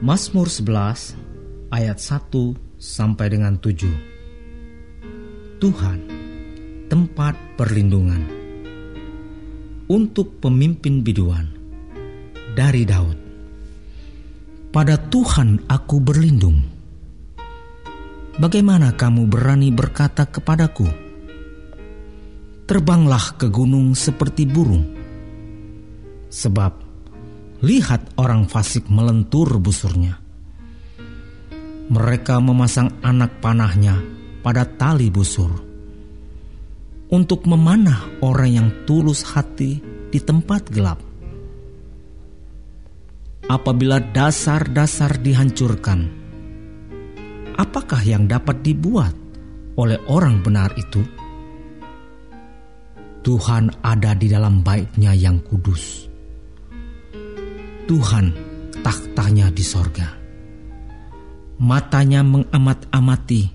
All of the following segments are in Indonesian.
Mazmur 11 ayat 1 sampai dengan 7. Tuhan, tempat perlindungan untuk pemimpin biduan dari Daud. Pada Tuhan aku berlindung. Bagaimana kamu berani berkata kepadaku, "Terbanglah ke gunung seperti burung"? Sebab Lihat orang fasik melentur busurnya. Mereka memasang anak panahnya pada tali busur untuk memanah orang yang tulus hati di tempat gelap. Apabila dasar-dasar dihancurkan, apakah yang dapat dibuat oleh orang benar itu? Tuhan ada di dalam baiknya yang kudus Tuhan taktanya di sorga. Matanya mengamat-amati,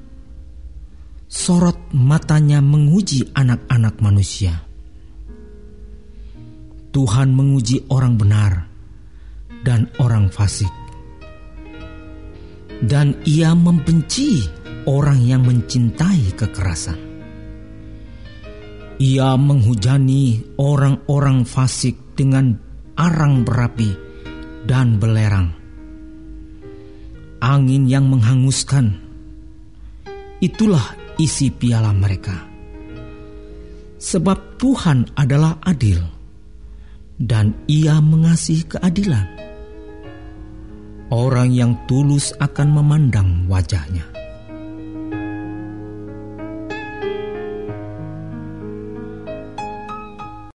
sorot matanya menguji anak-anak manusia. Tuhan menguji orang benar dan orang fasik. Dan ia membenci orang yang mencintai kekerasan. Ia menghujani orang-orang fasik dengan arang berapi dan belerang. Angin yang menghanguskan, itulah isi piala mereka. Sebab Tuhan adalah adil, dan ia mengasihi keadilan. Orang yang tulus akan memandang wajahnya.